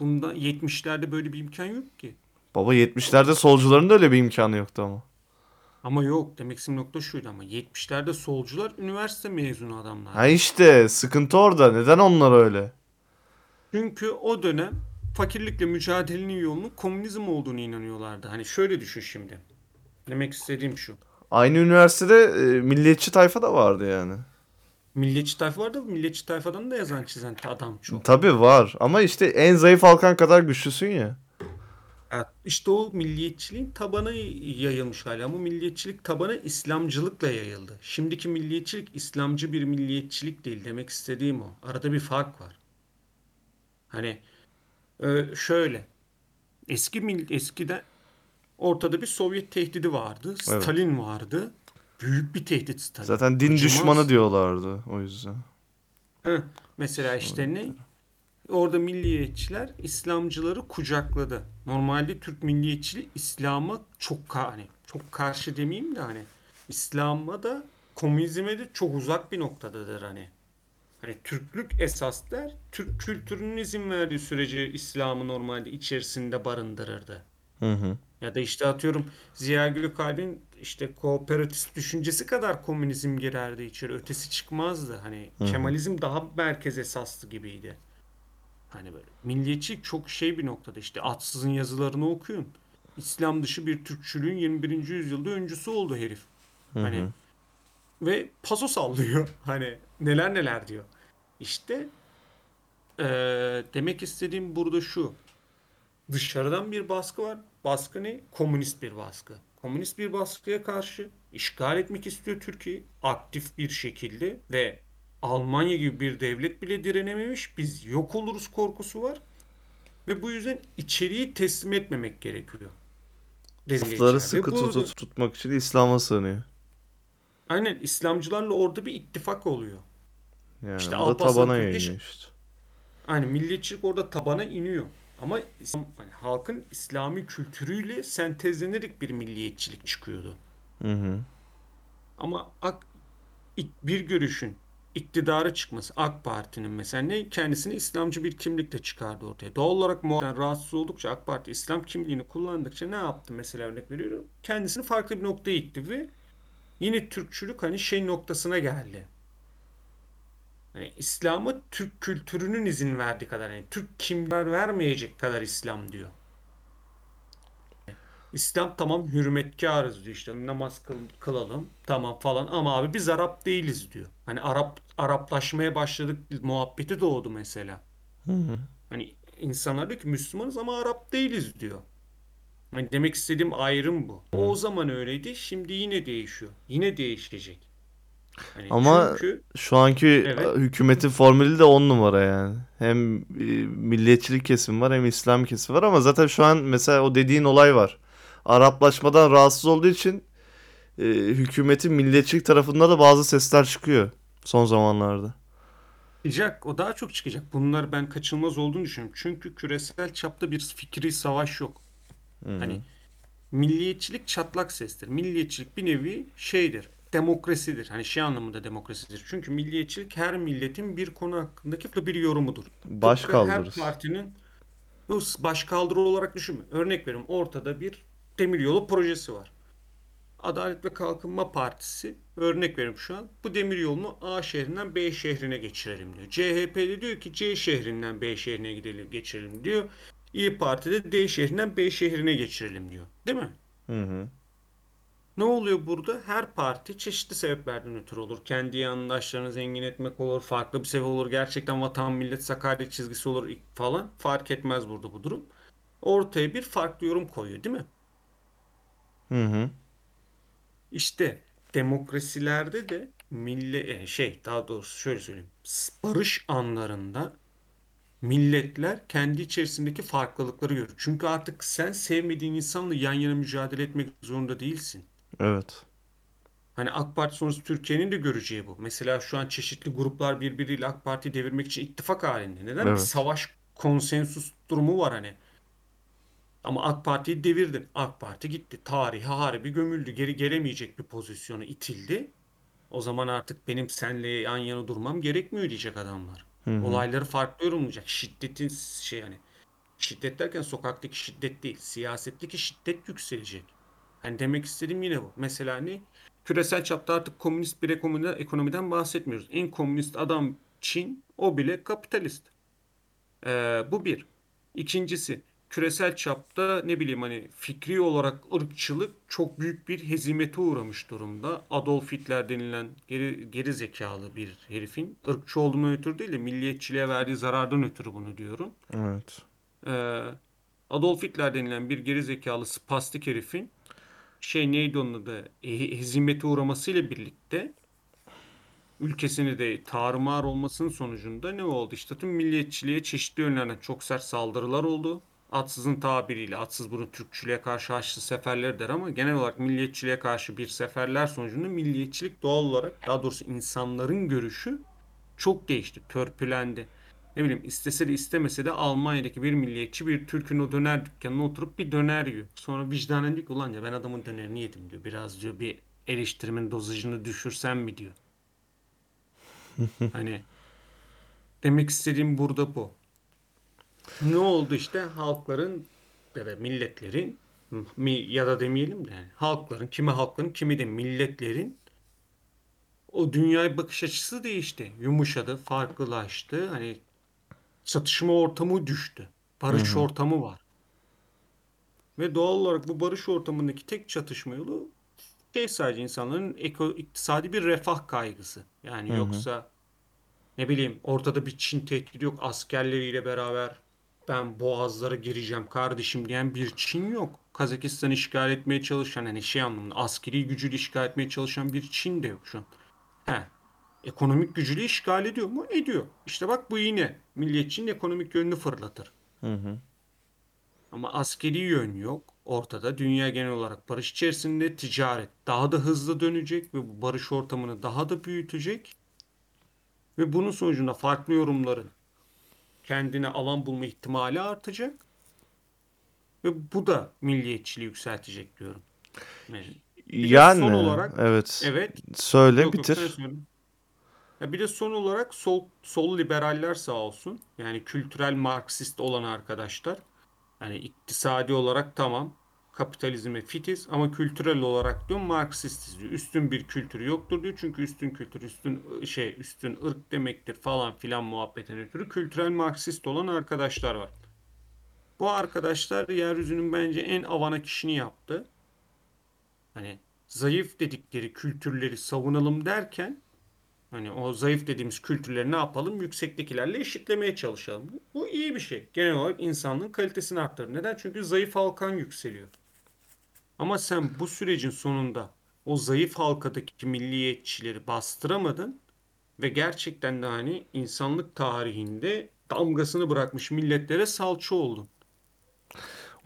Bunda 70'lerde böyle bir imkan yok ki. Baba 70'lerde solcuların da öyle bir imkanı yoktu ama. Ama yok demek istediğim nokta şuydu ama 70'lerde solcular üniversite mezunu adamlar. Ha işte sıkıntı orada. Neden onlar öyle? Çünkü o dönem fakirlikle mücadelenin yolunun komünizm olduğunu inanıyorlardı. Hani şöyle düşün şimdi. Demek istediğim şu. Aynı üniversitede e, milliyetçi tayfa da vardı yani. Milliyetçi tayfa vardı. Milliyetçi tayfadan da yazan çizen adam çok. Tabii var ama işte en zayıf halkan kadar güçlüsün ya. Ya işte o milliyetçiliğin tabanı yayılmış hali ama milliyetçilik tabanı İslamcılıkla yayıldı. Şimdiki milliyetçilik İslamcı bir milliyetçilik değil demek istediğim o. Arada bir fark var. Hani e, şöyle eski mil, eskiden ortada bir Sovyet tehdidi vardı. Evet. Stalin vardı. Büyük bir tehdit Stalin. Zaten din Acımaz. düşmanı diyorlardı o yüzden. Heh, mesela işte ne? Orada milliyetçiler İslamcıları kucakladı. Normalde Türk milliyetçiliği İslam'a çok hani çok karşı demeyeyim de hani İslam'a da komünizme de çok uzak bir noktadadır hani. Hani Türklük esas der, Türk kültürünün izin verdiği sürece İslam'ı normalde içerisinde barındırırdı. Hı hı. Ya da işte atıyorum Ziya Gökalp'in işte kooperatif düşüncesi kadar komünizm girerdi içeri. Ötesi çıkmazdı. Hani Hı hı. Kemalizm daha merkez esaslı gibiydi. Hani böyle milliyetçilik çok şey bir noktada işte Atsız'ın yazılarını okuyun. İslam dışı bir Türkçülüğün 21. yüzyılda öncüsü oldu herif. Hı Hani hı. Ve paso sallıyor. Hani neler neler diyor. İşte eee, demek istediğim burada şu. Dışarıdan bir baskı var. Baskı ne? Komünist bir baskı. Komünist bir baskıya karşı işgal etmek istiyor Türkiye'yi aktif bir şekilde ve Almanya gibi bir devlet bile direnememiş. Biz yok oluruz korkusu var. Ve bu yüzden içeriği teslim etmemek gerekiyor. İçeride. sıkı tut- tutmak için İslam'a sığınıyor. Aynen İslamcılarla orada bir ittifak oluyor. Yani İşte Alparslan tabana Türkeş- yayıyor işte. Hani milliyetçilik orada tabana iniyor. Ama İslam, hani halkın İslami kültürüyle sentezlenerek bir milliyetçilik çıkıyordu. Hı hı. Ama AK, bir görüşün iktidara çıkması AK Parti'nin mesela ne kendisini İslamcı bir kimlikle çıkardı ortaya. Doğal olarak muhalefetten rahatsız oldukça AK Parti İslam kimliğini kullandıkça ne yaptı mesela örnek veriyorum. Kendisini farklı bir noktaya itti ve yine Türkçülük hani şey noktasına geldi. Hani İslam'a Türk kültürünün izin verdiği kadar yani Türk kimler vermeyecek kadar İslam diyor. İslam tamam hürmetkarız diyor işte namaz kıl- kılalım tamam falan ama abi biz Arap değiliz diyor. Hani Arap Araplaşmaya başladık muhabbeti doğdu mesela. Hı hı. Hani insanlar diyor ki Müslümanız ama Arap değiliz diyor. Hani demek istediğim ayrım bu. O, zaman öyleydi şimdi yine değişiyor. Yine değişecek. Hani Ama çünkü Şu anki Evet. hükümetin formülü de on numara yani. Hem e, milliyetçilik kesim var hem İslam kesim var ama zaten şu an mesela o dediğin olay var. Araplaşmadan rahatsız olduğu için e, hükümetin milliyetçilik tarafında da bazı sesler çıkıyor son zamanlarda. Çıkacak, o daha çok çıkacak. Bunlar ben kaçınılmaz olduğunu düşünüyorum. Çünkü küresel çapta bir fikri savaş yok. Hı hı. Hani milliyetçilik çatlak sestir. Milliyetçilik bir nevi şeydir, demokrasidir. Hani şey anlamında demokrasidir. Çünkü milliyetçilik her milletin bir konu hakkındaki bir yorumudur. Baş Tıpkı her partinin baş kaldırı olarak düşünme. Örnek veriyorum. Ortada bir demiryolu projesi var. Adalet ve Kalkınma Partisi örnek veriyorum şu an. Bu demiryolunu A şehrinden B şehrine geçirelim diyor. CHP de diyor ki C şehrinden B şehrine gidelim geçirelim diyor. İyi Parti de D şehrinden B şehrine geçirelim diyor. Değil mi? Hı hı. Ne oluyor burada? Her parti çeşitli sebeplerden ötürü olur. Kendi yandaşlarını zengin etmek olur, farklı bir sebep olur. Gerçekten vatan millet sakaryet çizgisi olur falan. Fark etmez burada bu durum. Ortaya bir farklı yorum koyuyor, değil mi? Hı hı. İşte demokrasilerde de mille e, şey daha doğrusu şöyle söyleyeyim. Barış anlarında milletler kendi içerisindeki farklılıkları görür. Çünkü artık sen sevmediğin insanla yan yana mücadele etmek zorunda değilsin. Evet. Hani AK Parti sonrası Türkiye'nin de göreceği bu. Mesela şu an çeşitli gruplar birbiriyle AK Parti'yi devirmek için ittifak halinde. Neden? Bir Evet. savaş konsensus durumu var hani. Ama AK Parti'yi devirdin. AK Parti gitti. Tarihe harbi gömüldü. Geri gelemeyecek bir pozisyona itildi. O zaman artık benim senle yan yana durmam gerekmiyor diyecek adamlar. Hı hı. Olayları farklı yorumlayacak. Şiddetin şey yani. Şiddet derken sokaktaki şiddet değil. Siyasetteki şiddet yükselecek. Hani demek istediğim yine bu. Mesela ne? Küresel çapta artık komünist bir ekonomiden, ekonomiden bahsetmiyoruz. En komünist adam Çin, o bile kapitalist. Ee, bu bir. İkincisi, küresel çapta ne bileyim hani fikri olarak ırkçılık çok büyük bir hezimete uğramış durumda. Adolf Hitler denilen geri, geri zekalı bir herifin ırkçı olduğundan ötürü değil de milliyetçiliğe verdiği zarardan ötürü bunu diyorum. Evet. Ee, Adolf Hitler denilen bir gerizekalı spastik herifin şey neydi onun adı e, hezimete uğramasıyla birlikte ülkesini de tarumar olmasının sonucunda ne oldu? İşte tüm milliyetçiliğe çeşitli yönlerden çok sert saldırılar oldu. Atsızın tabiriyle, atsız bunu Türkçülüğe karşı Haçlı seferleri der ama genel olarak milliyetçiliğe karşı bir seferler sonucunda milliyetçilik doğal olarak, daha doğrusu insanların görüşü çok değişti, törpülendi. Ne bileyim istese de istemese de Almanya'daki bir milliyetçi bir Türk'ün o döner dükkanına oturup bir döner yiyor. Sonra vicdanen diyor ki ulan ya ben adamın dönerini yedim diyor. Biraz diyor bir eleştirimin dozajını düşürsem mi diyor. Hani demek istediğim burada bu. Ne oldu işte halkların ya da milletlerin mi ya da demeyelim de yani halkların kimi halkların kimi de milletlerin o dünyaya bakış açısı değişti. Yumuşadı, farklılaştı. Hani çatışma ortamı düştü. Barış Hı hı. ortamı var. Ve doğal olarak bu barış ortamındaki tek çatışma yolu şey sadece insanların eko, iktisadi bir refah kaygısı. Yani Hı hı. yoksa ne bileyim ortada bir Çin tehdidi yok askerleriyle beraber ben boğazlara gireceğim kardeşim diyen bir Çin yok. Kazakistan'ı işgal etmeye çalışan hani şey anlamında askeri gücüyle işgal etmeye çalışan bir Çin de yok şu an. He. Ekonomik gücüyle işgal ediyor mu? Ediyor. İşte bak bu yine milliyetçinin ekonomik yönünü fırlatır. Hı hı. Ama askeri yön yok. Ortada dünya genel olarak barış içerisinde ticaret daha da hızlı dönecek ve bu barış ortamını daha da büyütecek. Ve bunun sonucunda farklı yorumların kendine alan bulma ihtimali artacak. Ve bu da milliyetçiliği yükseltecek diyorum. Yani Yani son olarak evet. evet Söyle Yok yok bitir. söyle. Ya bir de son olarak sol sol liberaller sağ olsun. Yani kültürel Marksist olan arkadaşlar. Yani iktisadi olarak tamam kapitalizme fitiz ama kültürel olarak diyor Marksistiz diyor. Üstün bir kültürü yoktur diyor. Çünkü üstün kültür, üstün ı- şey, üstün ırk demektir falan filan muhabbetin ötürü kültürel Marksist olan arkadaşlar var. Bu arkadaşlar yeryüzünün bence en avana kişini yaptı. Hani zayıf dedikleri kültürleri savunalım derken Hani o zayıf dediğimiz kültürleri ne yapalım? Yüksektekilerle eşitlemeye çalışalım. Bu iyi bir şey. Genel olarak insanlığın kalitesini arttırır. Neden? Çünkü zayıf halkan yükseliyor. Ama sen bu sürecin sonunda o zayıf halkadaki milliyetçileri bastıramadın ve gerçekten de hani insanlık tarihinde damgasını bırakmış milletlere salça oldun.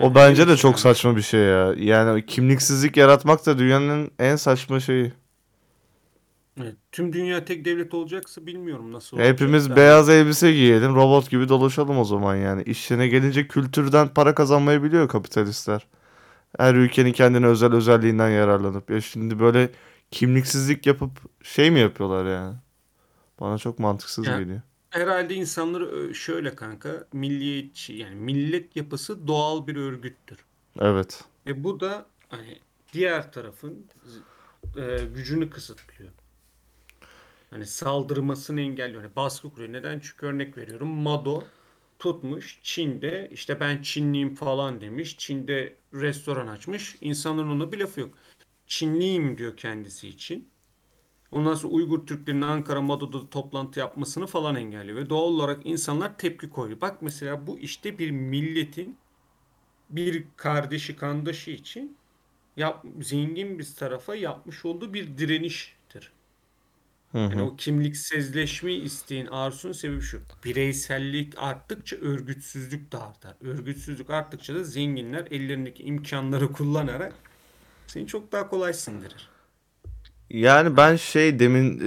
O bence de çok saçma bir şey ya. Yani kimliksizlik yaratmak da dünyanın en saçma şeyi. Evet, tüm dünya tek devlet olacaksa bilmiyorum nasıl olacak Hepimiz da. beyaz elbise giyelim, robot gibi dolaşalım o zaman yani. İşine gelince kültürden para kazanmayı biliyor kapitalistler. Her ülkenin kendine özel özelliğinden yararlanıp. Ya şimdi böyle kimliksizlik yapıp şey mi yapıyorlar yani? Bana çok mantıksız Ya geliyor. Herhalde insanları ö- şöyle kanka milliyetçi yani millet yapısı doğal bir örgüttür. Evet. E bu da hani diğer tarafın e, gücünü kısıtlıyor. Hani saldırmasını engelliyor. Hani baskı kuruyor. Neden? Çünkü örnek veriyorum. Mado tutmuş Çin'de işte ben Çinliyim falan demiş. Çin'de restoran açmış. İnsanların ona bir lafı yok. Çinliyim diyor kendisi için. Ondan sonra Uygur Türklerinin Ankara Mado'da toplantı yapmasını falan engelliyor. Ve doğal olarak insanlar tepki koyuyor. Bak mesela bu işte bir milletin bir kardeşi kandaşı için yap, zengin bir tarafa yapmış olduğu bir direniştir. Hı Yani o kimliksizleşmeyi isteyen arzusunun sebebi şu. Bireysellik arttıkça örgütsüzlük de artar. Örgütsüzlük arttıkça da zenginler ellerindeki imkanları kullanarak seni çok daha kolay sindirir. Yani ben şey demin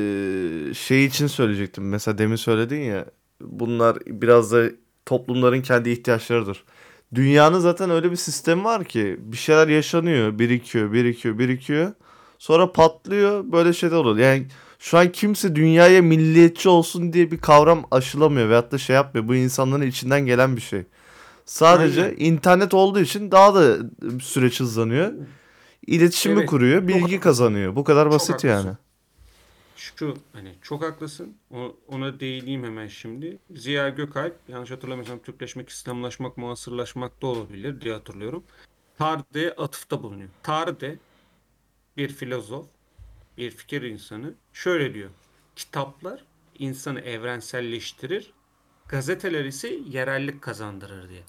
e, şey için söyleyecektim. Mesela demin söyledin ya bunlar biraz da toplumların kendi ihtiyaçlarıdır. Dünyanın zaten öyle bir sistemi var ki bir şeyler yaşanıyor, birikiyor, birikiyor, birikiyor. Sonra patlıyor, böyle şeyler oluyor. Yani şu an kimse dünyaya milliyetçi olsun diye bir kavram aşılamıyor veyahut da şey yapmıyor. Bu insanların içinden gelen bir şey. Sadece Aynen. internet olduğu için daha da süreç hızlanıyor. İletişimi Evet, kuruyor, çok bilgi haklısın. kazanıyor. Bu kadar Çok basit yani. Şu hani çok haklısın. O- ona değineyim hemen şimdi. Ziya Gökalp yanlış hatırlamıyorsam Türkleşmek, İslamlaşmak, muasırlaşmak da olabilir diye hatırlıyorum. Tarde'ye atıfta bulunuyor. Tarde bir filozof, bir fikir insanı şöyle diyor. Kitaplar insanı evrenselleştirir, gazeteler ise yerellik kazandırır diye.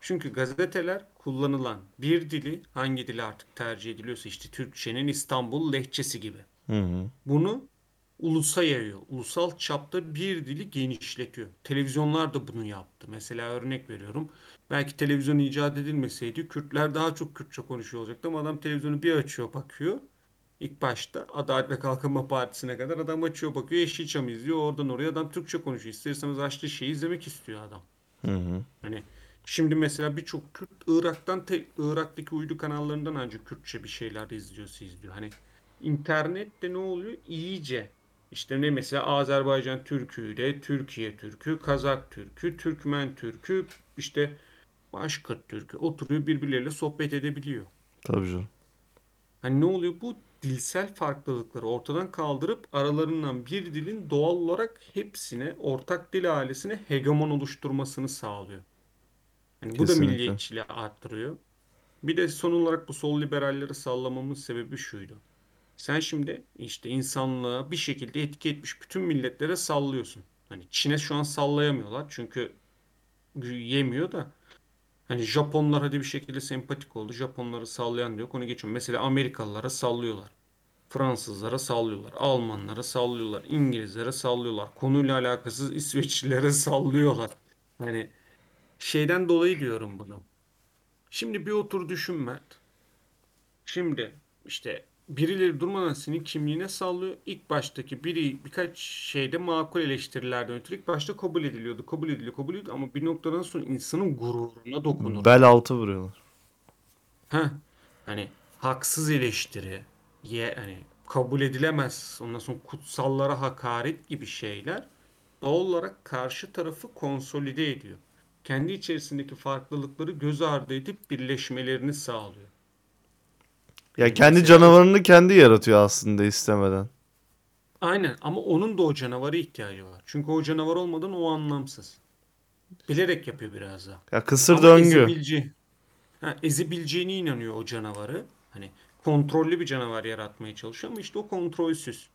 Çünkü gazeteler kullanılan bir dili hangi dili artık tercih ediliyorsa işte Türkçenin İstanbul lehçesi gibi. Hı hı. Bunu ulusa yayıyor. Ulusal çapta bir dili genişletiyor. Televizyonlar da bunu yaptı. Mesela örnek veriyorum. Belki televizyon icat edilmeseydi Kürtler daha çok Kürtçe konuşuyor olacaktı ama adam televizyonu bir açıyor bakıyor. İlk başta Adalet ve Kalkınma Partisi'ne kadar adam açıyor bakıyor Yeşilçam izliyor oradan oraya adam Türkçe konuşuyor. İster istemez açtığı şeyi izlemek istiyor adam. Hı hı. Hani şimdi mesela birçok Kürt Irak'tan te- Irak'taki uydu kanallarından ancak Kürtçe bir şeyler izliyorsa izliyor. Hani internette ne oluyor? İyice işte ne mesela Azerbaycan Türküyle Türkiye Türkü, Kazak Türkü, Türkmen Türkü, işte Başkırt Türkü oturuyor birbirleriyle sohbet edebiliyor. Tabii canım. Hani ne oluyor? Bu dilsel farklılıkları ortadan kaldırıp aralarından bir dilin doğal olarak hepsine, ortak dil ailesine hegemon oluşturmasını sağlıyor. Hani bu da Kesinlikle. milliyetçiliği arttırıyor. Bir de son olarak bu sol liberalleri sallamamın sebebi şuydu. Sen şimdi işte insanlığa bir şekilde etki etmiş bütün milletlere sallıyorsun. Hani Çin'e şu an sallayamıyorlar çünkü yemiyor da. Hani Japonlar hadi bir şekilde sempatik oldu. Japonları sallayan diyor. Onu geçiyorum. Mesela Amerikalılara sallıyorlar. Fransızlara sallıyorlar. Almanlara sallıyorlar. İngilizlere sallıyorlar. Konuyla alakasız İsveçlilere sallıyorlar. Hani şeyden dolayı diyorum bunu. Şimdi bir otur düşün Mert. Şimdi işte birileri durmadan senin kimliğine sallıyor. İlk baştaki biri birkaç şeyde makul eleştirilerden ötürü ilk başta kabul ediliyordu. Kabul ediliyor, kabul ediliyor ama bir noktadan sonra insanın gururuna dokunur. Bel altı vuruyorlar. Heh, hani haksız eleştiri, ye, hani kabul edilemez, ondan sonra kutsallara hakaret gibi şeyler doğal olarak karşı tarafı konsolide ediyor. Kendi içerisindeki farklılıkları göz ardı edip birleşmelerini sağlıyor. Ya kendi mesela canavarını kendi yaratıyor aslında istemeden. aynen ama onun da o canavara ihtiyacı var. Çünkü o canavar olmadan o anlamsız. Bilerek yapıyor biraz daha. Ya kısır Ama döngü. ezebileceği, ha, ezebileceğine inanıyor o canavarı. Hani kontrollü bir canavar yaratmaya çalışıyor ama işte o kontrolsüz.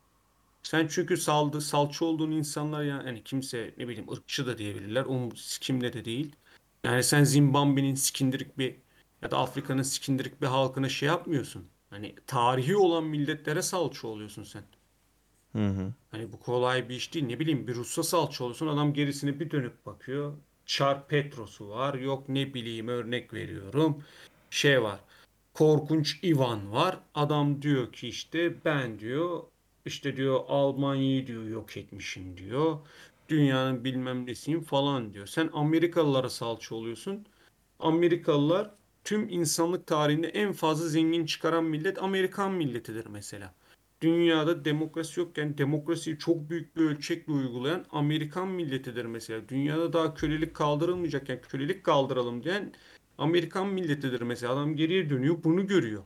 Sen çünkü saldı, salça olduğun insanlar ya hani kimse ne bileyim ırkçı da diyebilirler. O kimle de değil. Yani sen Zimbabwe'nin sikindirik bir ya da Afrika'nın sikindirik bir halkına şey yapmıyorsun. Hani tarihi olan milletlere salça oluyorsun sen. Hı hı. Hani bu kolay bir iş değil. Ne bileyim bir Rus'a salça olursun adam gerisine bir dönüp bakıyor. Çar Petros'u var. Yok ne bileyim örnek veriyorum. Şey var. Korkunç Ivan var. Adam diyor ki işte ben diyor işte diyor Almanya'yı diyor yok etmişim diyor. Dünyanın bilmem nesiyim falan diyor. Sen Amerikalılara salça oluyorsun. Amerikalılar tüm insanlık tarihinde en fazla zengin çıkaran millet Amerikan milletidir mesela. Dünyada demokrasi yokken demokrasiyi çok büyük bir ölçekle uygulayan Amerikan milletidir mesela. Dünyada daha kölelik kaldırılmayacakken kölelik kaldıralım diyen Amerikan milletidir mesela. Adam geriye dönüyor bunu görüyor.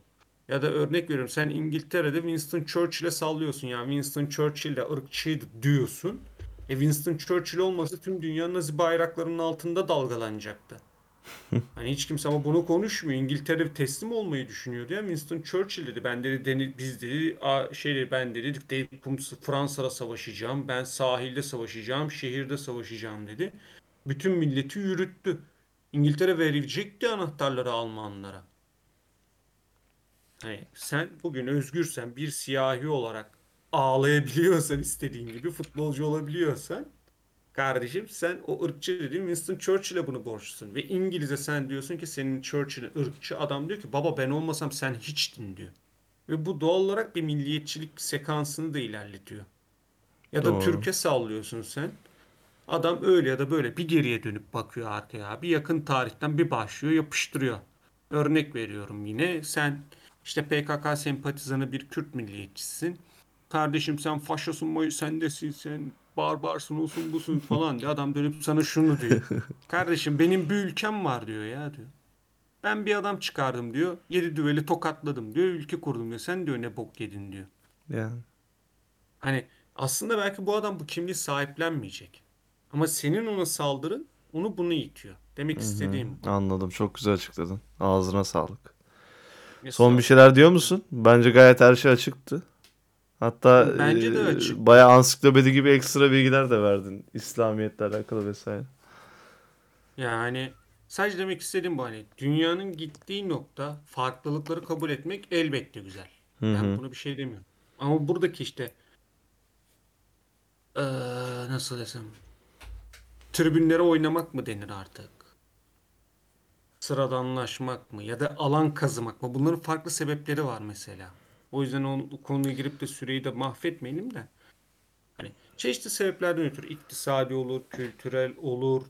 Ya da örnek veriyorum sen İngiltere'de Winston Churchill'e sallıyorsun ya Winston Churchill de ırkçıydı diyorsun. E Winston Churchill olmasa tüm dünya Nazi bayraklarının altında dalgalanacaktı. Hani hiç kimse ama bunu konuşmuyor. İngiltere teslim olmayı düşünüyordu ya. Winston Churchill dedi. Ben dedi deni- biz dedi a, şey dedi, ben dedi David Combs Fransa'da savaşacağım. Ben sahilde savaşacağım. Şehirde savaşacağım dedi. Bütün milleti yürüttü. İngiltere verecekti anahtarları Almanlara. Hani sen bugün özgürsen bir siyahi olarak ağlayabiliyorsan istediğin gibi futbolcu olabiliyorsan Kardeşim sen o ırkçı dediğin Winston Churchill'e bunu borçlusun. Ve İngiliz'e sen diyorsun ki senin Churchill'in ırkçı. Adam diyor ki baba ben olmasam sen hiçtin diyor. Ve bu doğal olarak bir milliyetçilik sekansını da ilerletiyor. Ya da Doğru. Türkiye sallıyorsun sen. Adam öyle ya da böyle bir geriye dönüp bakıyor arkaya. Bir yakın tarihten bir başlıyor yapıştırıyor. Örnek veriyorum yine sen işte PKK sempatizanı bir Kürt milliyetçisin. Kardeşim sen faşosun, moy- sen desin, sen barbarsın, olsun busun falan diye adam dönüp sana şunu diyor. Kardeşim benim bir ülkem var diyor ya diyor. Ben bir adam çıkardım diyor. Yedi düveli tokatladım diyor. Ülke kurdum diyor. Sen diyor ne bok yedin diyor. Yani. Hani aslında belki bu adam bu kimliği sahiplenmeyecek. Ama senin ona saldırın onu bunu itiyor. Demek istediğim bu. Anladım. Çok güzel açıkladın. Ağzına sağlık. Son bir şeyler diyor musun? Bence gayet her şey açıktı. Hatta Bence de e, açık. bayağı ansiklopedi gibi ekstra bilgiler de verdin. İslamiyetle alakalı vesaire. Yani Sadece demek istediğim bu hani dünyanın gittiği nokta farklılıkları kabul etmek elbette güzel. Ben hı. bunu bir şey demiyorum. Ama buradaki işte eee, nasıl desem tribünlere oynamak mı denir artık? Sıradanlaşmak mı ya da alan kazımak mı? Bunların farklı sebepleri var mesela. O yüzden o konuya girip de süreyi de mahvetmeyelim de. Hani çeşitli sebeplerden ötürü iktisadi olur, kültürel olur.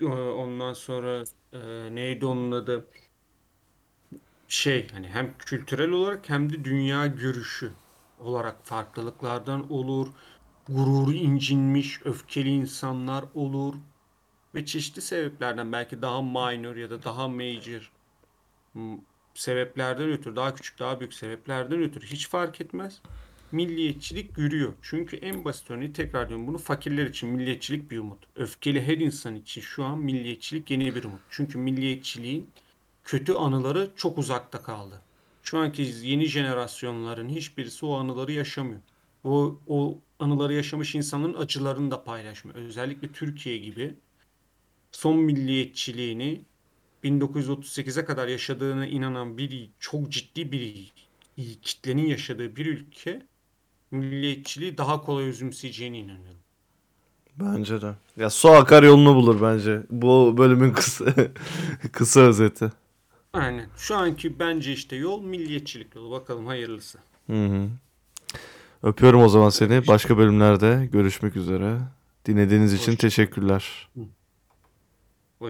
Ee, Ondan sonra e, neydi onun adı? Şey hani hem kültürel olarak hem de dünya görüşü olarak farklılıklardan olur. Gururu incinmiş, öfkeli insanlar olur. Ve çeşitli sebeplerden belki daha minor ya da daha major m, sebeplerden ötürü, daha küçük, daha büyük sebeplerden ötürü hiç fark etmez. Milliyetçilik yürüyor. Çünkü en basit örneği tekrar diyorum bunu fakirler için milliyetçilik bir umut. Öfkeli her insan için şu an milliyetçilik yeni bir umut. Çünkü milliyetçiliğin kötü anıları çok uzakta kaldı. Şu anki yeni jenerasyonların hiçbirisi o anıları yaşamıyor. O, o anıları yaşamış insanların acılarını da paylaşmıyor. Özellikle Türkiye gibi son milliyetçiliğini 1938'e kadar yaşadığına inanan bir çok ciddi bir kitlenin yaşadığı bir ülke milliyetçiliği daha kolay özümseyeceğine inanıyorum. Bence de. Ya su akar yolunu bulur bence. Bu bölümün kısa kısa özeti. Aynen. Şu anki bence işte yol milliyetçilik yolu. Bakalım hayırlısı. Hı hı. Öpüyorum o zaman seni. Başka bölümlerde görüşmek üzere. Dinlediğiniz için teşekkürler.